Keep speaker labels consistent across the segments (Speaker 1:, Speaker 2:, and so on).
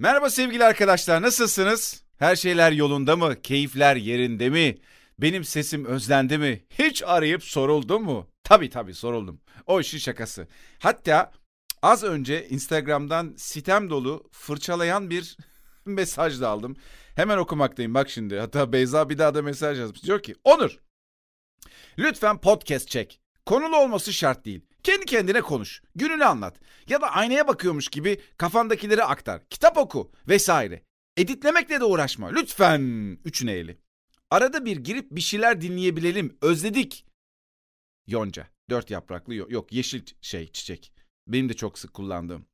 Speaker 1: Merhaba sevgili arkadaşlar nasılsınız? Her şeyler yolunda mı? Keyifler yerinde mi? Benim sesim özlendi mi? Hiç arayıp soruldu mu? Tabii tabii soruldum. O işin şakası. Hatta az önce Instagram'dan sitem dolu fırçalayan bir mesaj da aldım. Hemen okumaktayım bak şimdi. Hatta Beyza bir daha da mesaj yazmış. Diyor ki Onur lütfen podcast çek. Konulu olması şart değil. Kendi kendine konuş, gününü anlat ya da aynaya bakıyormuş gibi kafandakileri aktar, kitap oku vesaire. Editlemekle de uğraşma lütfen üç neyli. Arada bir girip bir şeyler dinleyebilelim, özledik. Yonca, dört yapraklı yok, yeşil şey çiçek. Benim de çok sık kullandığım.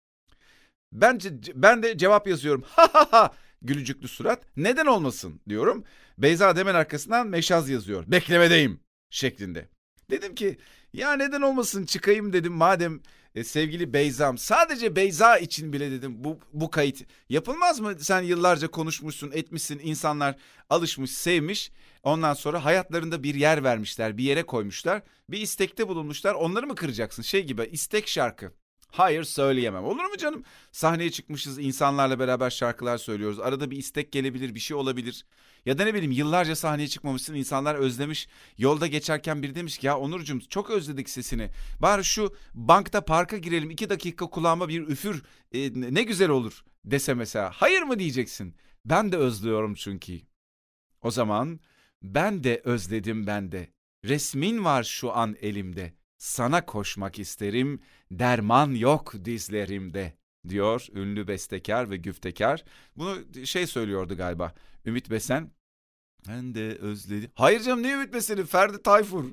Speaker 1: Bence ben de cevap yazıyorum. Ha ha ha gülücüklü surat. Neden olmasın diyorum. Beyza Demen arkasından meşaz yazıyor. Beklemedeyim şeklinde. Dedim ki ya neden olmasın çıkayım dedim. Madem e, sevgili Beyza'm sadece Beyza için bile dedim bu, bu kayıt. Yapılmaz mı? Sen yıllarca konuşmuşsun etmişsin insanlar alışmış sevmiş. Ondan sonra hayatlarında bir yer vermişler bir yere koymuşlar. Bir istekte bulunmuşlar onları mı kıracaksın? Şey gibi istek şarkı. Hayır söyleyemem. Olur mu canım? Sahneye çıkmışız, insanlarla beraber şarkılar söylüyoruz. Arada bir istek gelebilir, bir şey olabilir. Ya da ne bileyim yıllarca sahneye çıkmamışsın, insanlar özlemiş. Yolda geçerken biri demiş ki ya Onurcuğum çok özledik sesini. Bari şu bankta parka girelim, iki dakika kulağıma bir üfür e, ne güzel olur dese mesela. Hayır mı diyeceksin? Ben de özlüyorum çünkü. O zaman ben de özledim ben de. Resmin var şu an elimde. Sana koşmak isterim, derman yok dizlerimde diyor ünlü bestekar ve güftekar. Bunu şey söylüyordu galiba Ümit Besen. Ben de özledim. Hayır canım ne Ümit Besen'i? Ferdi Tayfur.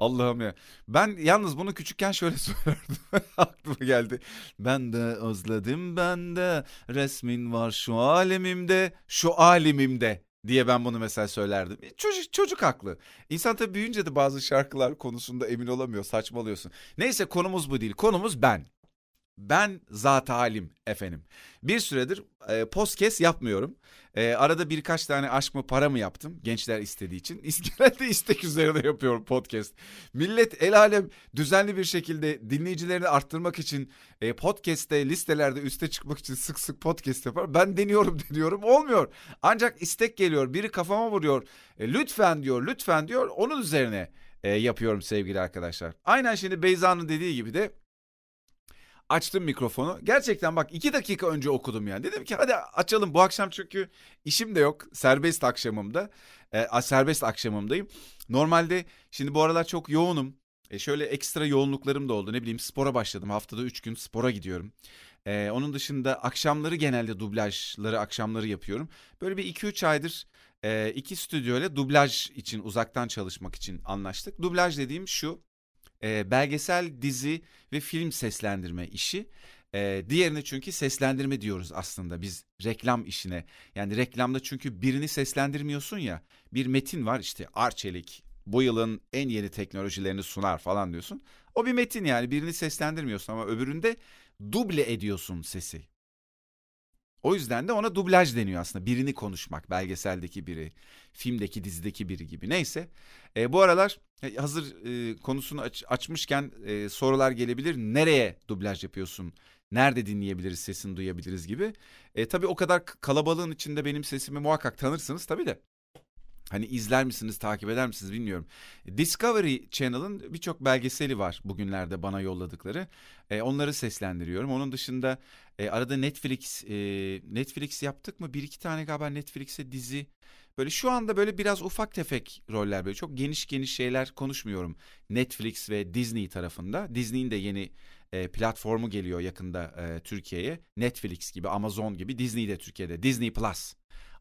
Speaker 1: Allah'ım ya. Ben yalnız bunu küçükken şöyle söylerdim. Aklıma geldi. Ben de özledim ben de. Resmin var şu alemimde. Şu alemimde diye ben bunu mesela söylerdim. E, çocuk, çocuk haklı. İnsan tabii büyüyünce de bazı şarkılar konusunda emin olamıyor. Saçmalıyorsun. Neyse konumuz bu değil. Konumuz ben. Ben zat halim efendim. Bir süredir e, podcast yapmıyorum. E, arada birkaç tane aşk mı para mı yaptım gençler istediği için. Genelde istek üzerine yapıyorum podcast. Millet el alem düzenli bir şekilde dinleyicilerini arttırmak için e, podcast'te listelerde üste çıkmak için sık sık podcast yapar. Ben deniyorum deniyorum olmuyor. Ancak istek geliyor biri kafama vuruyor. E, lütfen diyor lütfen diyor onun üzerine e, yapıyorum sevgili arkadaşlar. Aynen şimdi Beyza'nın dediği gibi de açtım mikrofonu. Gerçekten bak iki dakika önce okudum yani. Dedim ki hadi açalım bu akşam çünkü işim de yok. Serbest akşamımda. E, serbest akşamımdayım. Normalde şimdi bu aralar çok yoğunum. E, şöyle ekstra yoğunluklarım da oldu. Ne bileyim spora başladım. Haftada üç gün spora gidiyorum. Ee, onun dışında akşamları genelde dublajları akşamları yapıyorum. Böyle bir iki üç aydır e, iki stüdyo ile dublaj için uzaktan çalışmak için anlaştık. Dublaj dediğim şu e, belgesel, dizi ve film seslendirme işi. E, diğerine çünkü seslendirme diyoruz aslında biz reklam işine. Yani reklamda çünkü birini seslendirmiyorsun ya. Bir metin var işte Arçelik bu yılın en yeni teknolojilerini sunar falan diyorsun. O bir metin yani birini seslendirmiyorsun ama öbüründe duble ediyorsun sesi. O yüzden de ona dublaj deniyor aslında. Birini konuşmak, belgeseldeki biri, filmdeki, dizideki biri gibi. Neyse. E, bu aralar e, hazır e, konusunu aç, açmışken e, sorular gelebilir. Nereye dublaj yapıyorsun? Nerede dinleyebiliriz, sesini duyabiliriz gibi. E, tabii o kadar kalabalığın içinde benim sesimi muhakkak tanırsınız tabii de. Hani izler misiniz, takip eder misiniz bilmiyorum. Discovery Channel'ın birçok belgeseli var bugünlerde bana yolladıkları. E, onları seslendiriyorum. Onun dışında e, arada Netflix e, Netflix yaptık mı? Bir iki tane galiba Netflix'e dizi. Böyle şu anda böyle biraz ufak tefek roller böyle çok geniş geniş şeyler konuşmuyorum. Netflix ve Disney tarafında. Disney'in de yeni e, platformu geliyor yakında e, Türkiye'ye. Netflix gibi, Amazon gibi, Disney de Türkiye'de. Disney Plus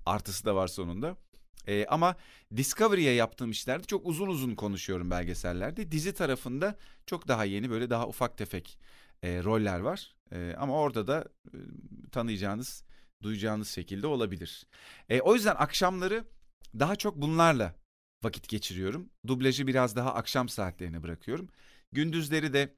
Speaker 1: artısı da var sonunda. E, ama Discovery'ye yaptığım işlerde çok uzun uzun konuşuyorum belgesellerde. Dizi tarafında çok daha yeni böyle daha ufak tefek e, roller var. E, ama orada da e, tanıyacağınız, duyacağınız şekilde olabilir. E, o yüzden akşamları daha çok bunlarla vakit geçiriyorum. Dublajı biraz daha akşam saatlerine bırakıyorum. Gündüzleri de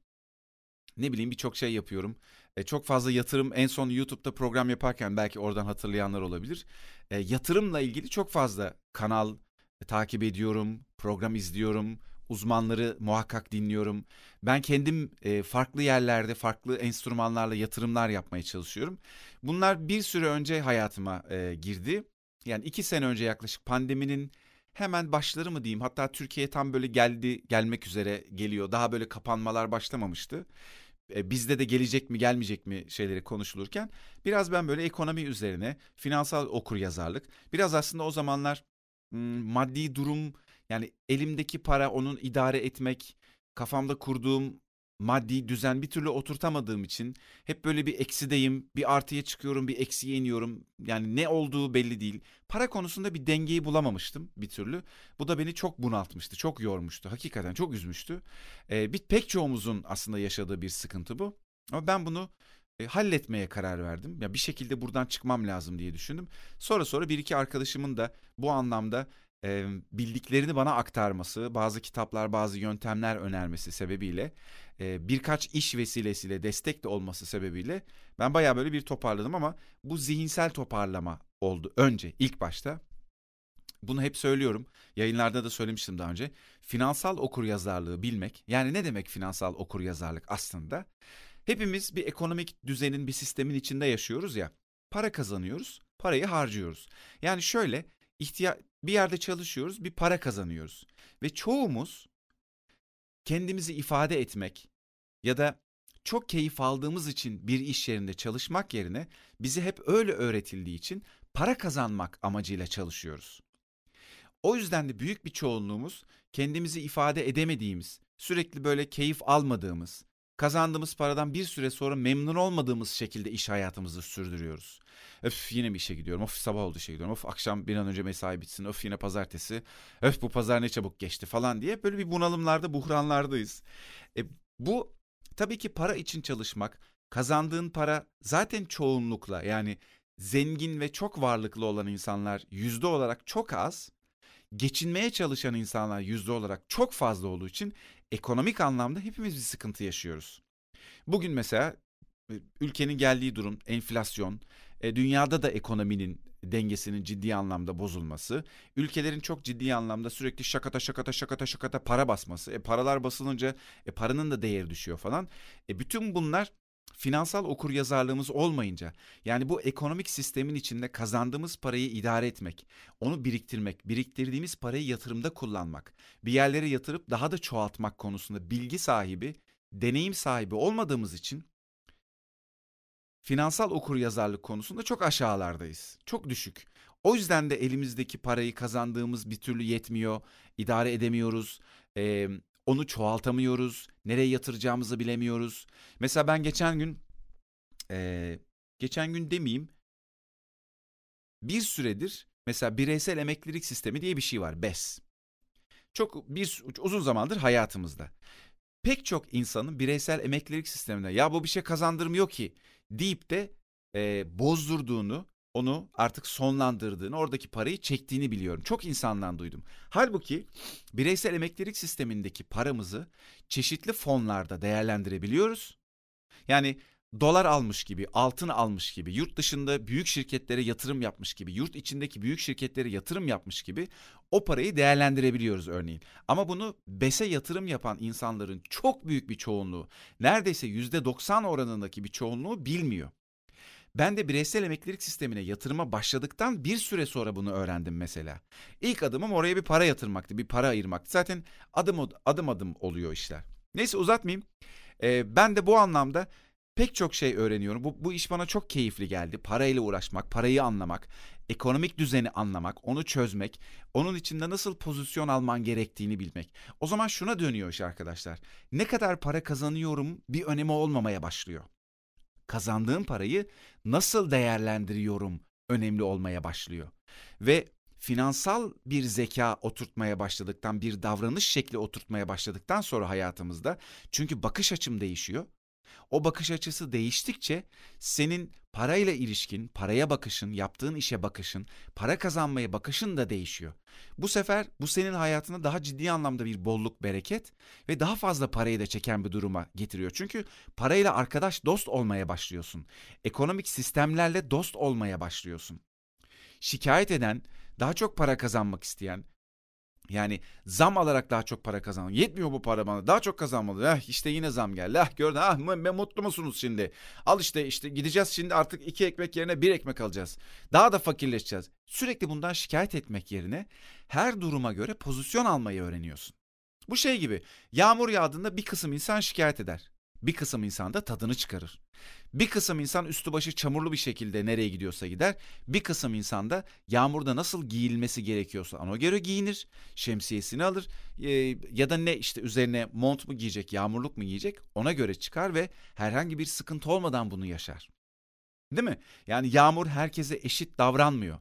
Speaker 1: ne bileyim birçok şey yapıyorum. E, çok fazla yatırım en son YouTube'da program yaparken belki oradan hatırlayanlar olabilir. E, yatırımla ilgili çok fazla kanal e, takip ediyorum, program izliyorum, uzmanları muhakkak dinliyorum. Ben kendim e, farklı yerlerde farklı enstrümanlarla yatırımlar yapmaya çalışıyorum. Bunlar bir süre önce hayatıma e, girdi. Yani iki sene önce yaklaşık pandeminin hemen başları mı diyeyim hatta Türkiye tam böyle geldi gelmek üzere geliyor. Daha böyle kapanmalar başlamamıştı. E, bizde de gelecek mi gelmeyecek mi şeyleri konuşulurken biraz ben böyle ekonomi üzerine finansal okur yazarlık biraz aslında o zamanlar maddi durum yani elimdeki para onun idare etmek kafamda kurduğum maddi düzen bir türlü oturtamadığım için hep böyle bir eksideyim, bir artıya çıkıyorum, bir eksiye iniyorum. Yani ne olduğu belli değil. Para konusunda bir dengeyi bulamamıştım bir türlü. Bu da beni çok bunaltmıştı, çok yormuştu. Hakikaten çok üzmüştü. Ee, bir pek çoğumuzun aslında yaşadığı bir sıkıntı bu. Ama ben bunu e, halletmeye karar verdim. Ya bir şekilde buradan çıkmam lazım diye düşündüm. Sonra sonra bir iki arkadaşımın da bu anlamda e, bildiklerini bana aktarması, bazı kitaplar, bazı yöntemler önermesi sebebiyle e, birkaç iş vesilesiyle destek de olması sebebiyle ben bayağı böyle bir toparladım ama bu zihinsel toparlama oldu önce ilk başta. Bunu hep söylüyorum. Yayınlarda da söylemiştim daha önce. Finansal okur yazarlığı bilmek. Yani ne demek finansal okur yazarlık aslında? Hepimiz bir ekonomik düzenin, bir sistemin içinde yaşıyoruz ya. Para kazanıyoruz, parayı harcıyoruz. Yani şöyle ihtiya bir yerde çalışıyoruz, bir para kazanıyoruz. Ve çoğumuz kendimizi ifade etmek ya da çok keyif aldığımız için bir iş yerinde çalışmak yerine bize hep öyle öğretildiği için para kazanmak amacıyla çalışıyoruz. O yüzden de büyük bir çoğunluğumuz kendimizi ifade edemediğimiz, sürekli böyle keyif almadığımız, kazandığımız paradan bir süre sonra memnun olmadığımız şekilde iş hayatımızı sürdürüyoruz. Öf yine bir işe gidiyorum. Of sabah oldu işe gidiyorum. Of akşam bir an önce mesai bitsin. Of yine pazartesi. Öf bu pazar ne çabuk geçti falan diye böyle bir bunalımlarda, buhranlardayız. E, bu tabii ki para için çalışmak, kazandığın para zaten çoğunlukla yani zengin ve çok varlıklı olan insanlar yüzde olarak çok az, geçinmeye çalışan insanlar yüzde olarak çok fazla olduğu için ekonomik anlamda hepimiz bir sıkıntı yaşıyoruz. Bugün mesela e, ülkenin geldiği durum enflasyon, e, dünyada da ekonominin dengesinin ciddi anlamda bozulması, ülkelerin çok ciddi anlamda sürekli şakata şakata şakata şakata para basması, e, paralar basılınca e, paranın da değeri düşüyor falan. E, bütün bunlar finansal okur yazarlığımız olmayınca yani bu ekonomik sistemin içinde kazandığımız parayı idare etmek, onu biriktirmek, biriktirdiğimiz parayı yatırımda kullanmak, bir yerlere yatırıp daha da çoğaltmak konusunda bilgi sahibi, deneyim sahibi olmadığımız için finansal okur yazarlık konusunda çok aşağılardayız. Çok düşük. O yüzden de elimizdeki parayı kazandığımız bir türlü yetmiyor, idare edemiyoruz. Ee, onu çoğaltamıyoruz. Nereye yatıracağımızı bilemiyoruz. Mesela ben geçen gün e, geçen gün demeyeyim bir süredir mesela bireysel emeklilik sistemi diye bir şey var BES. Çok bir uzun zamandır hayatımızda. Pek çok insanın bireysel emeklilik sisteminde ya bu bir şey kazandırmıyor ki deyip de e, bozdurduğunu onu artık sonlandırdığını, oradaki parayı çektiğini biliyorum. Çok insandan duydum. Halbuki bireysel emeklilik sistemindeki paramızı çeşitli fonlarda değerlendirebiliyoruz. Yani dolar almış gibi, altın almış gibi, yurt dışında büyük şirketlere yatırım yapmış gibi, yurt içindeki büyük şirketlere yatırım yapmış gibi o parayı değerlendirebiliyoruz örneğin. Ama bunu BES'e yatırım yapan insanların çok büyük bir çoğunluğu, neredeyse %90 oranındaki bir çoğunluğu bilmiyor. Ben de bireysel emeklilik sistemine yatırıma başladıktan bir süre sonra bunu öğrendim mesela. İlk adımım oraya bir para yatırmaktı, bir para ayırmaktı. Zaten adım adım adım oluyor işler. Neyse uzatmayayım. Ee, ben de bu anlamda pek çok şey öğreniyorum. Bu, bu iş bana çok keyifli geldi. Parayla uğraşmak, parayı anlamak, ekonomik düzeni anlamak, onu çözmek, onun içinde nasıl pozisyon alman gerektiğini bilmek. O zaman şuna dönüyor iş arkadaşlar. Ne kadar para kazanıyorum bir önemi olmamaya başlıyor kazandığım parayı nasıl değerlendiriyorum önemli olmaya başlıyor. Ve finansal bir zeka oturtmaya başladıktan, bir davranış şekli oturtmaya başladıktan sonra hayatımızda çünkü bakış açım değişiyor. O bakış açısı değiştikçe senin parayla ilişkin, paraya bakışın, yaptığın işe bakışın, para kazanmaya bakışın da değişiyor. Bu sefer bu senin hayatına daha ciddi anlamda bir bolluk, bereket ve daha fazla parayı da çeken bir duruma getiriyor. Çünkü parayla arkadaş, dost olmaya başlıyorsun. Ekonomik sistemlerle dost olmaya başlıyorsun. Şikayet eden, daha çok para kazanmak isteyen, Yani zam alarak daha çok para kazanmak. Yetmiyor bu para bana. Daha çok kazanmalı. Eh işte yine zam geldi. Ah gördün. Ah mı, mutlu musunuz şimdi? Al işte işte gideceğiz şimdi artık iki ekmek yerine bir ekmek alacağız. Daha da fakirleşeceğiz. Sürekli bundan şikayet etmek yerine her duruma göre pozisyon almayı öğreniyorsun. Bu şey gibi. Yağmur yağdığında bir kısım insan şikayet eder. Bir kısım insan da tadını çıkarır. Bir kısım insan üstü başı çamurlu bir şekilde nereye gidiyorsa gider. Bir kısım insan da yağmurda nasıl giyilmesi gerekiyorsa ona göre giyinir. Şemsiyesini alır e, ya da ne işte üzerine mont mu giyecek, yağmurluk mu giyecek ona göre çıkar ve herhangi bir sıkıntı olmadan bunu yaşar. Değil mi? Yani yağmur herkese eşit davranmıyor.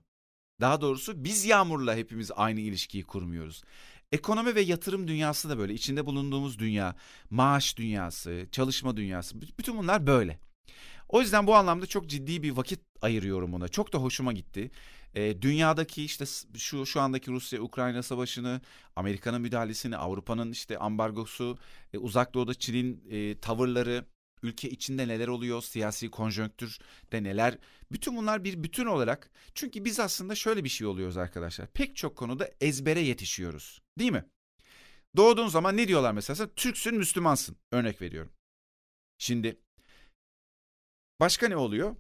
Speaker 1: Daha doğrusu biz yağmurla hepimiz aynı ilişkiyi kurmuyoruz. Ekonomi ve yatırım dünyası da böyle. İçinde bulunduğumuz dünya, maaş dünyası, çalışma dünyası bütün bunlar böyle. O yüzden bu anlamda çok ciddi bir vakit ayırıyorum ona. Çok da hoşuma gitti. E, dünyadaki işte şu şu andaki Rusya-Ukrayna savaşını, Amerika'nın müdahalesini, Avrupa'nın işte ambargosu, e, Uzak Doğu'da Çin'in e, tavırları, ülke içinde neler oluyor, siyasi konjonktürde neler. Bütün bunlar bir bütün olarak. Çünkü biz aslında şöyle bir şey oluyoruz arkadaşlar. Pek çok konuda ezbere yetişiyoruz. Değil mi? Doğduğun zaman ne diyorlar mesela? Türksün, Müslümansın. Örnek veriyorum. Şimdi başka ne oluyor?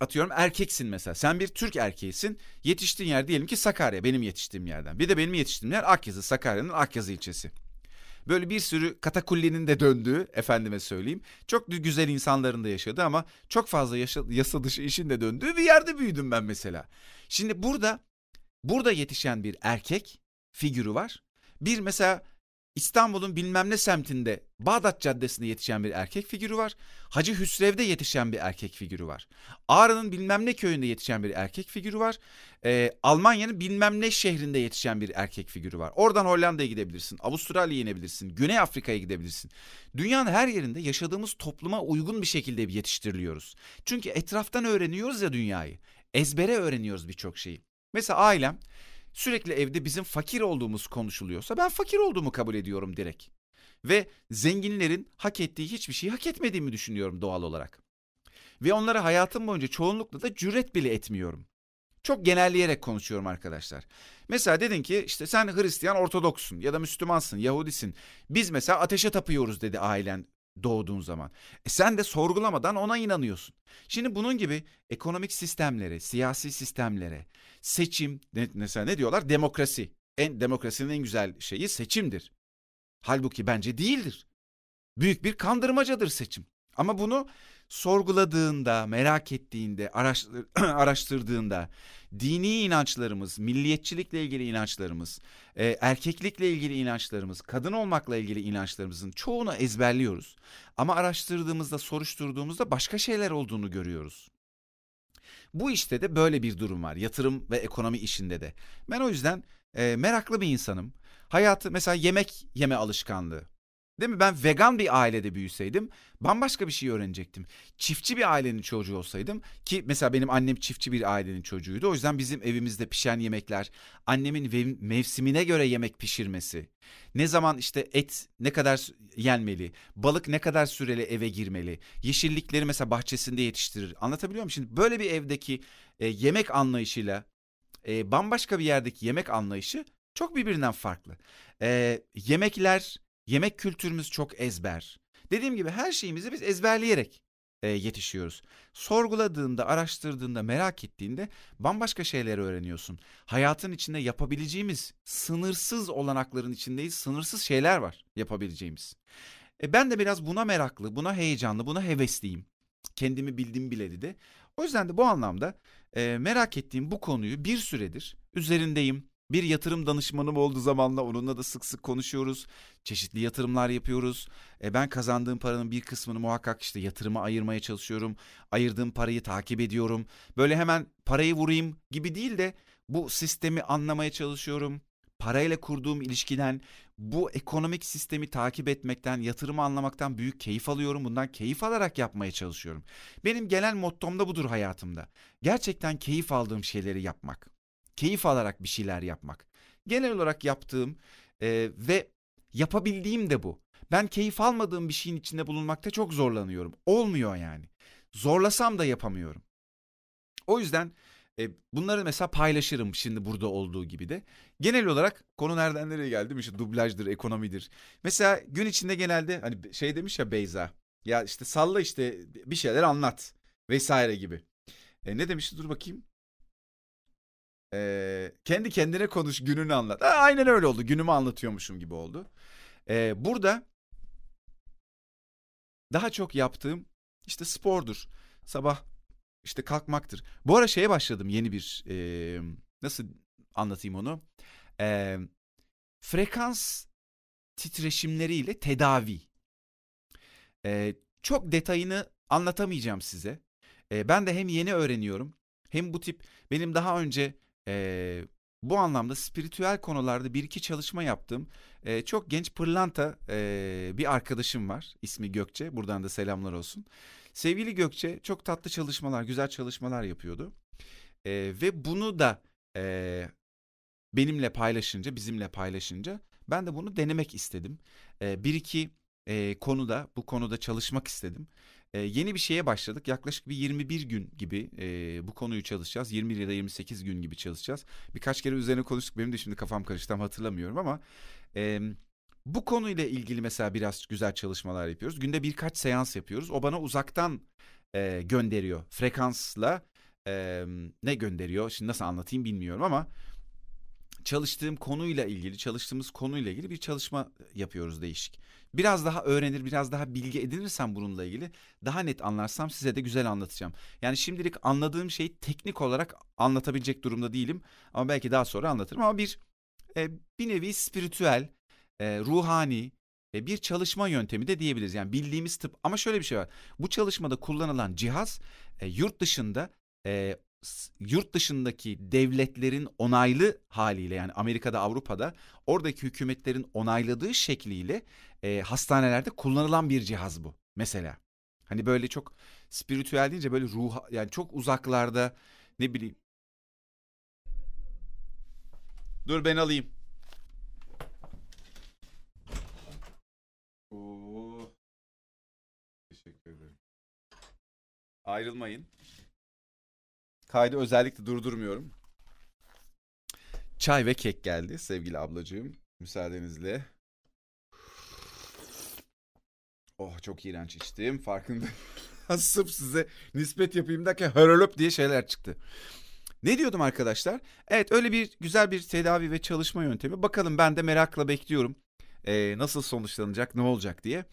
Speaker 1: Atıyorum erkeksin mesela. Sen bir Türk erkeğisin. Yetiştiğin yer diyelim ki Sakarya benim yetiştiğim yerden. Bir de benim yetiştiğim yer Akyazı, Sakarya'nın Akyazı ilçesi. Böyle bir sürü katakullinin de döndüğü efendime söyleyeyim. Çok güzel insanların da yaşadığı ama çok fazla yaşa, yasa dışı işin de döndüğü bir yerde büyüdüm ben mesela. Şimdi burada burada yetişen bir erkek figürü var. Bir mesela İstanbul'un bilmem ne semtinde Bağdat Caddesi'nde yetişen bir erkek figürü var. Hacı Hüsrev'de yetişen bir erkek figürü var. Ağrı'nın bilmem ne köyünde yetişen bir erkek figürü var. Ee, Almanya'nın bilmem ne şehrinde yetişen bir erkek figürü var. Oradan Hollanda'ya gidebilirsin, Avustralya'ya inebilirsin, Güney Afrika'ya gidebilirsin. Dünyanın her yerinde yaşadığımız topluma uygun bir şekilde yetiştiriliyoruz. Çünkü etraftan öğreniyoruz ya dünyayı. Ezbere öğreniyoruz birçok şeyi. Mesela ailem sürekli evde bizim fakir olduğumuz konuşuluyorsa ben fakir olduğumu kabul ediyorum direkt. Ve zenginlerin hak ettiği hiçbir şeyi hak etmediğimi düşünüyorum doğal olarak. Ve onlara hayatım boyunca çoğunlukla da cüret bile etmiyorum. Çok genelleyerek konuşuyorum arkadaşlar. Mesela dedin ki işte sen Hristiyan Ortodoksun ya da Müslümansın, Yahudisin. Biz mesela ateşe tapıyoruz dedi ailen doğduğun zaman. E sen de sorgulamadan ona inanıyorsun. Şimdi bunun gibi ekonomik sistemlere, siyasi sistemlere, seçim, mesela ne diyorlar? Demokrasi. En demokrasinin en güzel şeyi seçimdir. Halbuki bence değildir. Büyük bir kandırmacadır seçim. Ama bunu sorguladığında, merak ettiğinde, araştır, araştırdığında dini inançlarımız, milliyetçilikle ilgili inançlarımız, e, erkeklikle ilgili inançlarımız, kadın olmakla ilgili inançlarımızın çoğunu ezberliyoruz. Ama araştırdığımızda, soruşturduğumuzda başka şeyler olduğunu görüyoruz. Bu işte de böyle bir durum var. Yatırım ve ekonomi işinde de. Ben o yüzden e, meraklı bir insanım. Hayatı mesela yemek yeme alışkanlığı. Değil mi? Ben vegan bir ailede büyüseydim bambaşka bir şey öğrenecektim. Çiftçi bir ailenin çocuğu olsaydım ki mesela benim annem çiftçi bir ailenin çocuğuydu. O yüzden bizim evimizde pişen yemekler, annemin mevsimine göre yemek pişirmesi, ne zaman işte et ne kadar yenmeli, balık ne kadar süreli eve girmeli, yeşillikleri mesela bahçesinde yetiştirir. Anlatabiliyor muyum? Şimdi böyle bir evdeki e, yemek anlayışıyla e, bambaşka bir yerdeki yemek anlayışı çok birbirinden farklı. E, yemekler Yemek kültürümüz çok ezber. Dediğim gibi her şeyimizi biz ezberleyerek e, yetişiyoruz. Sorguladığında, araştırdığında, merak ettiğinde bambaşka şeyler öğreniyorsun. Hayatın içinde yapabileceğimiz sınırsız olanakların içindeyiz. Sınırsız şeyler var yapabileceğimiz. E, ben de biraz buna meraklı, buna heyecanlı, buna hevesliyim. Kendimi bildim bileli de. O yüzden de bu anlamda e, merak ettiğim bu konuyu bir süredir üzerindeyim. Bir yatırım danışmanım oldu zamanla onunla da sık sık konuşuyoruz. Çeşitli yatırımlar yapıyoruz. E ben kazandığım paranın bir kısmını muhakkak işte yatırıma ayırmaya çalışıyorum. Ayırdığım parayı takip ediyorum. Böyle hemen parayı vurayım gibi değil de bu sistemi anlamaya çalışıyorum. Parayla kurduğum ilişkiden, bu ekonomik sistemi takip etmekten, yatırımı anlamaktan büyük keyif alıyorum. Bundan keyif alarak yapmaya çalışıyorum. Benim genel mottom da budur hayatımda. Gerçekten keyif aldığım şeyleri yapmak keyif alarak bir şeyler yapmak. Genel olarak yaptığım e, ve yapabildiğim de bu. Ben keyif almadığım bir şeyin içinde bulunmakta çok zorlanıyorum. Olmuyor yani. Zorlasam da yapamıyorum. O yüzden E, bunları mesela paylaşırım şimdi burada olduğu gibi de. Genel olarak konu nereden nereye geldi? İşte dublajdır, ekonomidir. Mesela gün içinde genelde hani şey demiş ya Beyza. Ya işte salla işte bir şeyler anlat vesaire gibi. E, ne demişti dur bakayım. E, kendi kendine konuş gününü anlat. Ha, aynen öyle oldu. Günümü anlatıyormuşum gibi oldu. E, burada daha çok yaptığım işte spordur. Sabah işte kalkmaktır. Bu ara şeye başladım yeni bir e, nasıl anlatayım onu? E, frekans titreşimleriyle tedavi. E, çok detayını anlatamayacağım size. E, ben de hem yeni öğreniyorum hem bu tip benim daha önce e, bu anlamda spiritüel konularda bir iki çalışma yaptım. E, çok genç pırlanta e, bir arkadaşım var. İsmi Gökçe. Buradan da selamlar olsun. Sevgili Gökçe çok tatlı çalışmalar, güzel çalışmalar yapıyordu. E, ve bunu da e, benimle paylaşınca, bizimle paylaşınca ben de bunu denemek istedim. E, bir iki e, konuda, bu konuda çalışmak istedim. E, yeni bir şeye başladık. Yaklaşık bir 21 gün gibi e, bu konuyu çalışacağız. 20 ya da 28 gün gibi çalışacağız. Birkaç kere üzerine konuştuk. Benim de şimdi kafam karıştı tam hatırlamıyorum ama... E, bu konuyla ilgili mesela biraz güzel çalışmalar yapıyoruz. Günde birkaç seans yapıyoruz. O bana uzaktan e, gönderiyor. Frekansla e, ne gönderiyor? Şimdi nasıl anlatayım bilmiyorum ama çalıştığım konuyla ilgili, çalıştığımız konuyla ilgili bir çalışma yapıyoruz değişik. Biraz daha öğrenir, biraz daha bilgi edinirsem bununla ilgili daha net anlarsam size de güzel anlatacağım. Yani şimdilik anladığım şeyi teknik olarak anlatabilecek durumda değilim ama belki daha sonra anlatırım ama bir e, bir nevi spiritüel, e, ruhani e, bir çalışma yöntemi de diyebiliriz. Yani bildiğimiz tıp ama şöyle bir şey var. Bu çalışmada kullanılan cihaz e, yurt dışında e, yurt dışındaki devletlerin onaylı haliyle yani Amerika'da Avrupa'da oradaki hükümetlerin onayladığı şekliyle e, hastanelerde kullanılan bir cihaz bu mesela. Hani böyle çok spiritüel deyince böyle ruh yani çok uzaklarda ne bileyim. Dur ben alayım. Oo. Teşekkür ederim. Ayrılmayın. Kaydı özellikle durdurmuyorum. Çay ve kek geldi sevgili ablacığım. Müsaadenizle. Oh çok iğrenç içtim farkında. Sırf size nispet yapayım derken hörölöp diye şeyler çıktı. Ne diyordum arkadaşlar? Evet öyle bir güzel bir tedavi ve çalışma yöntemi. Bakalım ben de merakla bekliyorum. Ee, nasıl sonuçlanacak, ne olacak diye.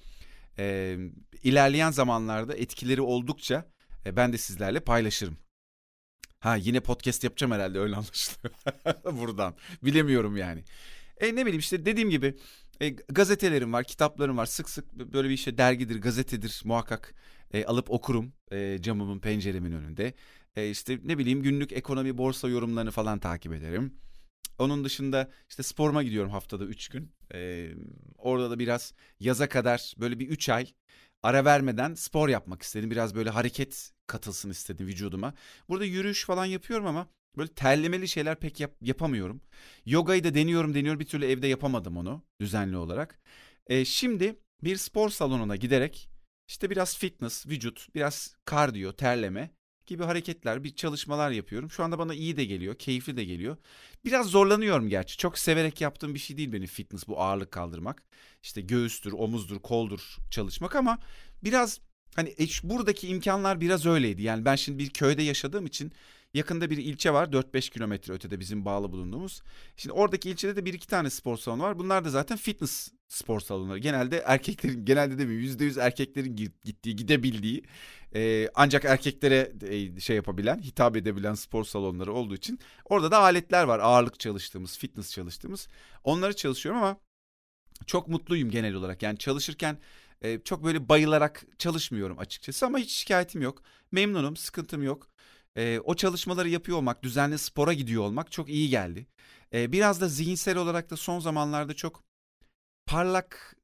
Speaker 1: Ee, ilerleyen zamanlarda etkileri oldukça e, ben de sizlerle paylaşırım. Ha yine podcast yapacağım herhalde öyle anlaşılıyor. Buradan. Bilemiyorum yani. E ne bileyim işte dediğim gibi e, gazetelerim var, kitaplarım var. Sık sık böyle bir işte dergidir, gazetedir muhakkak e, alıp okurum e, camımın penceremin önünde. E, işte ne bileyim günlük ekonomi, borsa yorumlarını falan takip ederim. Onun dışında işte sporuma gidiyorum haftada 3 gün. Ee, orada da biraz yaza kadar böyle bir 3 ay ara vermeden spor yapmak istedim. Biraz böyle hareket katılsın istedim vücuduma. Burada yürüyüş falan yapıyorum ama böyle terlemeli şeyler pek yap- yapamıyorum. Yogayı da deniyorum deniyorum bir türlü evde yapamadım onu düzenli olarak. Ee, şimdi bir spor salonuna giderek işte biraz fitness, vücut, biraz kardiyo, terleme gibi hareketler, bir çalışmalar yapıyorum. Şu anda bana iyi de geliyor, keyifli de geliyor. Biraz zorlanıyorum gerçi. Çok severek yaptığım bir şey değil benim fitness, bu ağırlık kaldırmak. İşte göğüstür, omuzdur, koldur çalışmak ama biraz hani e, buradaki imkanlar biraz öyleydi. Yani ben şimdi bir köyde yaşadığım için yakında bir ilçe var 4-5 kilometre ötede bizim bağlı bulunduğumuz. Şimdi oradaki ilçede de bir iki tane spor salonu var. Bunlar da zaten fitness spor salonları. Genelde erkeklerin, genelde de yüzde yüz erkeklerin gittiği, gidebildiği e, ancak erkeklere e, şey yapabilen, hitap edebilen spor salonları olduğu için orada da aletler var. Ağırlık çalıştığımız, fitness çalıştığımız. Onları çalışıyorum ama çok mutluyum genel olarak. Yani çalışırken e, çok böyle bayılarak çalışmıyorum açıkçası ama hiç şikayetim yok. Memnunum, sıkıntım yok. E, o çalışmaları yapıyor olmak, düzenli spora gidiyor olmak çok iyi geldi. E, biraz da zihinsel olarak da son zamanlarda çok parlak,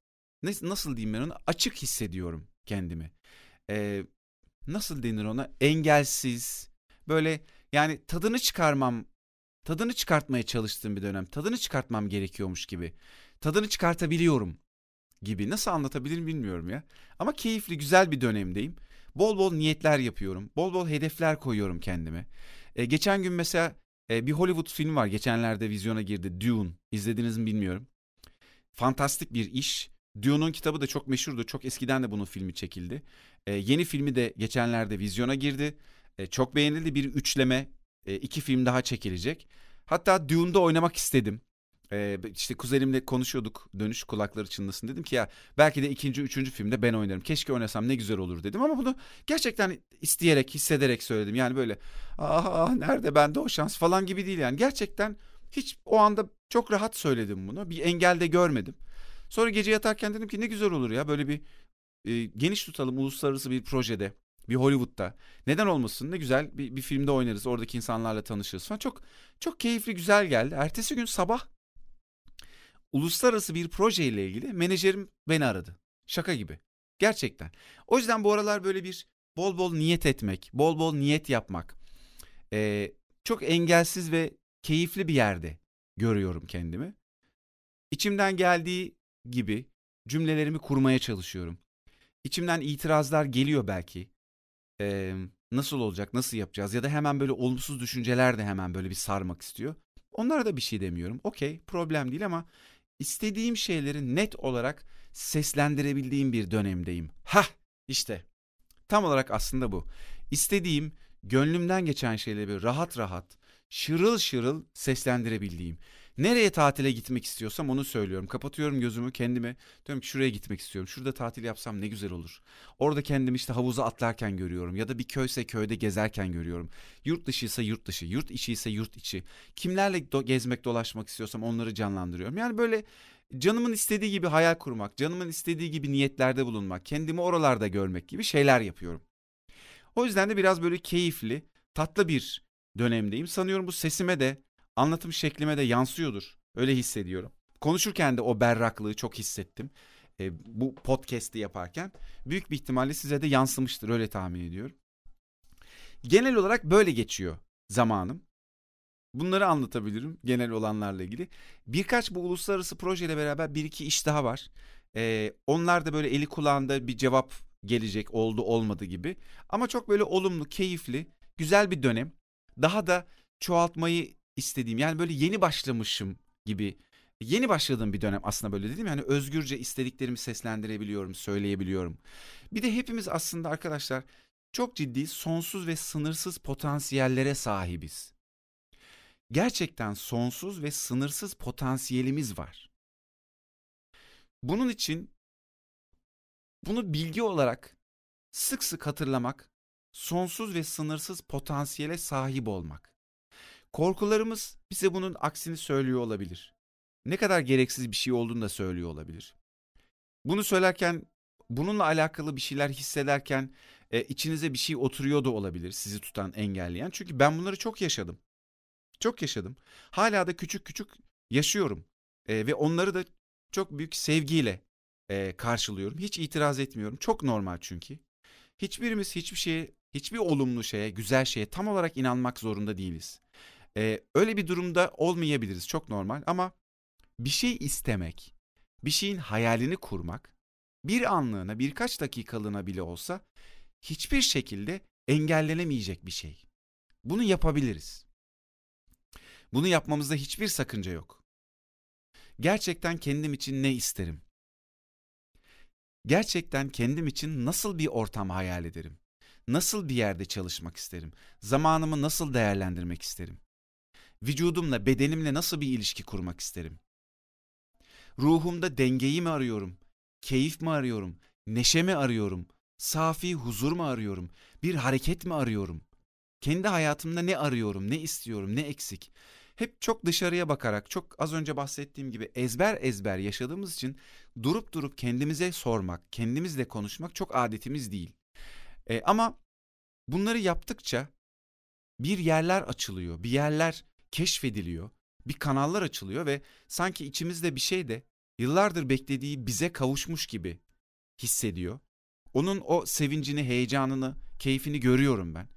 Speaker 1: nasıl diyeyim ben onu, açık hissediyorum kendimi. E, nasıl denir ona? Engelsiz, böyle yani tadını çıkarmam, tadını çıkartmaya çalıştığım bir dönem. Tadını çıkartmam gerekiyormuş gibi. Tadını çıkartabiliyorum gibi. Nasıl anlatabilirim bilmiyorum ya. Ama keyifli, güzel bir dönemdeyim. Bol bol niyetler yapıyorum. Bol bol hedefler koyuyorum kendime. E, geçen gün mesela e, bir Hollywood filmi var. Geçenlerde vizyona girdi. Dune. İzlediniz mi bilmiyorum. Fantastik bir iş. Dune'un kitabı da çok meşhurdu. Çok eskiden de bunun filmi çekildi. E, yeni filmi de geçenlerde vizyona girdi. E, çok beğenildi. Bir üçleme. E, iki film daha çekilecek. Hatta Dune'da oynamak istedim. Ee, işte kuzenimle konuşuyorduk dönüş kulakları çınlasın dedim ki ya belki de ikinci üçüncü filmde ben oynarım keşke oynasam ne güzel olur dedim ama bunu gerçekten isteyerek hissederek söyledim yani böyle ah nerede bende o şans falan gibi değil yani gerçekten hiç o anda çok rahat söyledim bunu bir engelde görmedim sonra gece yatarken dedim ki ne güzel olur ya böyle bir e, geniş tutalım uluslararası bir projede bir Hollywood'da. Neden olmasın? Ne güzel bir, bir filmde oynarız. Oradaki insanlarla tanışırız falan. Çok çok keyifli, güzel geldi. Ertesi gün sabah uluslararası bir proje ile ilgili menajerim beni aradı. Şaka gibi. Gerçekten. O yüzden bu aralar böyle bir bol bol niyet etmek, bol bol niyet yapmak. Ee, çok engelsiz ve keyifli bir yerde görüyorum kendimi. İçimden geldiği gibi cümlelerimi kurmaya çalışıyorum. İçimden itirazlar geliyor belki. Ee, nasıl olacak, nasıl yapacağız ya da hemen böyle olumsuz düşünceler de hemen böyle bir sarmak istiyor. Onlara da bir şey demiyorum. Okey, problem değil ama istediğim şeyleri net olarak seslendirebildiğim bir dönemdeyim. Ha, işte tam olarak aslında bu. İstediğim, gönlümden geçen şeyleri rahat rahat, şırıl şırıl seslendirebildiğim. Nereye tatile gitmek istiyorsam onu söylüyorum. Kapatıyorum gözümü kendime. Diyorum ki şuraya gitmek istiyorum. Şurada tatil yapsam ne güzel olur. Orada kendimi işte havuza atlarken görüyorum. Ya da bir köyse köyde gezerken görüyorum. Yurt dışı ise yurt dışı. Yurt içi ise yurt içi. Kimlerle do- gezmek dolaşmak istiyorsam onları canlandırıyorum. Yani böyle canımın istediği gibi hayal kurmak. Canımın istediği gibi niyetlerde bulunmak. Kendimi oralarda görmek gibi şeyler yapıyorum. O yüzden de biraz böyle keyifli, tatlı bir dönemdeyim. Sanıyorum bu sesime de anlatım şeklime de yansıyordur. Öyle hissediyorum. Konuşurken de o berraklığı çok hissettim. E, bu podcast'i yaparken büyük bir ihtimalle size de yansımıştır öyle tahmin ediyorum. Genel olarak böyle geçiyor zamanım. Bunları anlatabilirim genel olanlarla ilgili. Birkaç bu uluslararası projeyle beraber bir iki iş daha var. Ee, onlar da böyle eli kulağında bir cevap gelecek oldu olmadı gibi. Ama çok böyle olumlu, keyifli, güzel bir dönem. Daha da çoğaltmayı istediğim yani böyle yeni başlamışım gibi yeni başladığım bir dönem aslında böyle dedim yani özgürce istediklerimi seslendirebiliyorum, söyleyebiliyorum. Bir de hepimiz aslında arkadaşlar çok ciddi sonsuz ve sınırsız potansiyellere sahibiz. Gerçekten sonsuz ve sınırsız potansiyelimiz var. Bunun için bunu bilgi olarak sık sık hatırlamak, sonsuz ve sınırsız potansiyele sahip olmak. Korkularımız bize bunun aksini söylüyor olabilir. Ne kadar gereksiz bir şey olduğunu da söylüyor olabilir. Bunu söylerken, bununla alakalı bir şeyler hissederken e, içinize bir şey oturuyor da olabilir sizi tutan, engelleyen. Çünkü ben bunları çok yaşadım. Çok yaşadım. Hala da küçük küçük yaşıyorum. E, ve onları da çok büyük sevgiyle e, karşılıyorum. Hiç itiraz etmiyorum. Çok normal çünkü. Hiçbirimiz hiçbir şeye, hiçbir olumlu şeye, güzel şeye tam olarak inanmak zorunda değiliz. Ee, öyle bir durumda olmayabiliriz çok normal ama bir şey istemek, bir şeyin hayalini kurmak bir anlığına birkaç dakikalığına bile olsa hiçbir şekilde engellenemeyecek bir şey. Bunu yapabiliriz. Bunu yapmamızda hiçbir sakınca yok. Gerçekten kendim için ne isterim? Gerçekten kendim için nasıl bir ortam hayal ederim? Nasıl bir yerde çalışmak isterim? Zamanımı nasıl değerlendirmek isterim? Vücudumla, bedenimle nasıl bir ilişki kurmak isterim? Ruhumda dengeyi mi arıyorum? Keyif mi arıyorum? Neşe mi arıyorum? Safi huzur mu arıyorum? Bir hareket mi arıyorum? Kendi hayatımda ne arıyorum, ne istiyorum, ne eksik? Hep çok dışarıya bakarak, çok az önce bahsettiğim gibi ezber ezber yaşadığımız için durup durup kendimize sormak, kendimizle konuşmak çok adetimiz değil. E, ama bunları yaptıkça bir yerler açılıyor, bir yerler keşfediliyor, bir kanallar açılıyor ve sanki içimizde bir şey de yıllardır beklediği bize kavuşmuş gibi hissediyor. Onun o sevincini, heyecanını, keyfini görüyorum ben.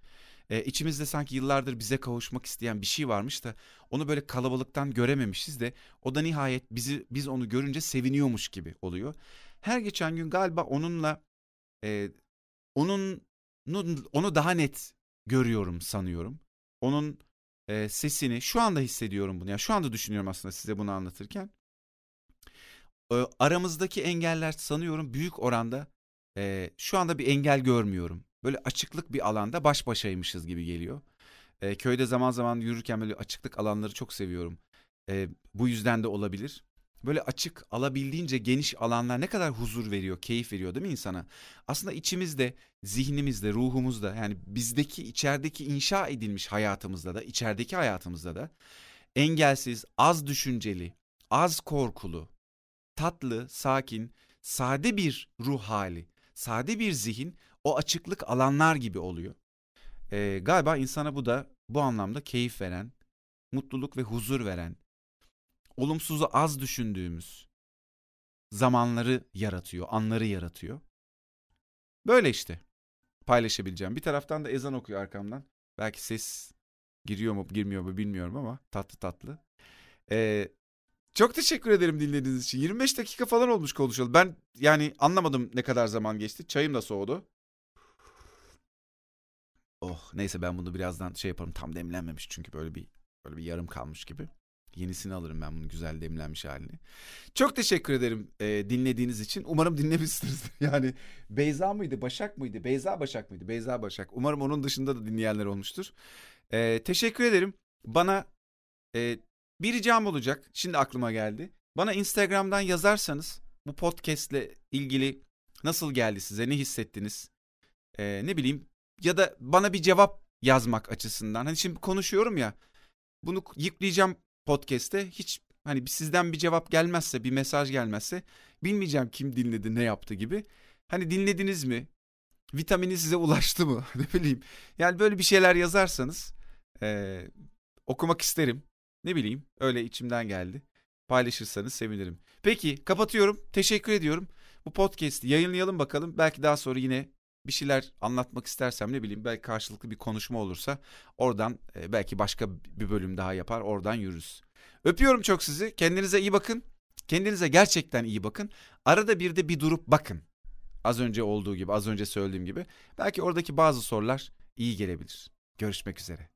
Speaker 1: Ee, içimizde sanki yıllardır bize kavuşmak isteyen bir şey varmış da onu böyle kalabalıktan görememişiz de o da nihayet bizi biz onu görünce seviniyormuş gibi oluyor. Her geçen gün galiba onunla e, onun onu daha net görüyorum sanıyorum. onun e, sesini şu anda hissediyorum bunu. Yani şu anda düşünüyorum aslında size bunu anlatırken. E, aramızdaki engeller sanıyorum büyük oranda e, şu anda bir engel görmüyorum. Böyle açıklık bir alanda baş başaymışız gibi geliyor. E, köyde zaman zaman yürürken böyle açıklık alanları çok seviyorum. E, bu yüzden de olabilir. Böyle açık, alabildiğince geniş alanlar ne kadar huzur veriyor, keyif veriyor değil mi insana? Aslında içimizde, zihnimizde, ruhumuzda yani bizdeki, içerideki inşa edilmiş hayatımızda da, içerideki hayatımızda da engelsiz, az düşünceli, az korkulu, tatlı, sakin, sade bir ruh hali, sade bir zihin o açıklık alanlar gibi oluyor. Ee, galiba insana bu da bu anlamda keyif veren, mutluluk ve huzur veren, olumsuzu az düşündüğümüz zamanları yaratıyor, anları yaratıyor. Böyle işte paylaşabileceğim. Bir taraftan da ezan okuyor arkamdan. Belki ses giriyor mu girmiyor mu bilmiyorum ama tatlı tatlı. Ee, çok teşekkür ederim dinlediğiniz için. 25 dakika falan olmuş konuşalım. Ben yani anlamadım ne kadar zaman geçti. Çayım da soğudu. Oh neyse ben bunu birazdan şey yaparım. Tam demlenmemiş çünkü böyle bir böyle bir yarım kalmış gibi. Yenisini alırım ben bunun güzel demlenmiş halini. Çok teşekkür ederim e, dinlediğiniz için. Umarım dinlemişsiniz. Yani Beyza mıydı, Başak mıydı? Beyza Başak mıydı? Beyza Başak. Umarım onun dışında da dinleyenler olmuştur. E, teşekkür ederim. Bana e, bir ricam olacak. Şimdi aklıma geldi. Bana Instagram'dan yazarsanız bu podcastle ilgili nasıl geldi size, ne hissettiniz? E, ne bileyim ya da bana bir cevap yazmak açısından. Hani şimdi konuşuyorum ya. Bunu yükleyeceğim podcast'te hiç hani sizden bir cevap gelmezse, bir mesaj gelmezse bilmeyeceğim kim dinledi, ne yaptı gibi. Hani dinlediniz mi? Vitamini size ulaştı mı? ne bileyim. Yani böyle bir şeyler yazarsanız e, okumak isterim. Ne bileyim öyle içimden geldi. Paylaşırsanız sevinirim. Peki kapatıyorum. Teşekkür ediyorum. Bu podcast'i yayınlayalım bakalım. Belki daha sonra yine bir şeyler anlatmak istersem ne bileyim belki karşılıklı bir konuşma olursa oradan e, belki başka bir bölüm daha yapar oradan yürürüz. Öpüyorum çok sizi. Kendinize iyi bakın. Kendinize gerçekten iyi bakın. Arada bir de bir durup bakın. Az önce olduğu gibi, az önce söylediğim gibi. Belki oradaki bazı sorular iyi gelebilir. Görüşmek üzere.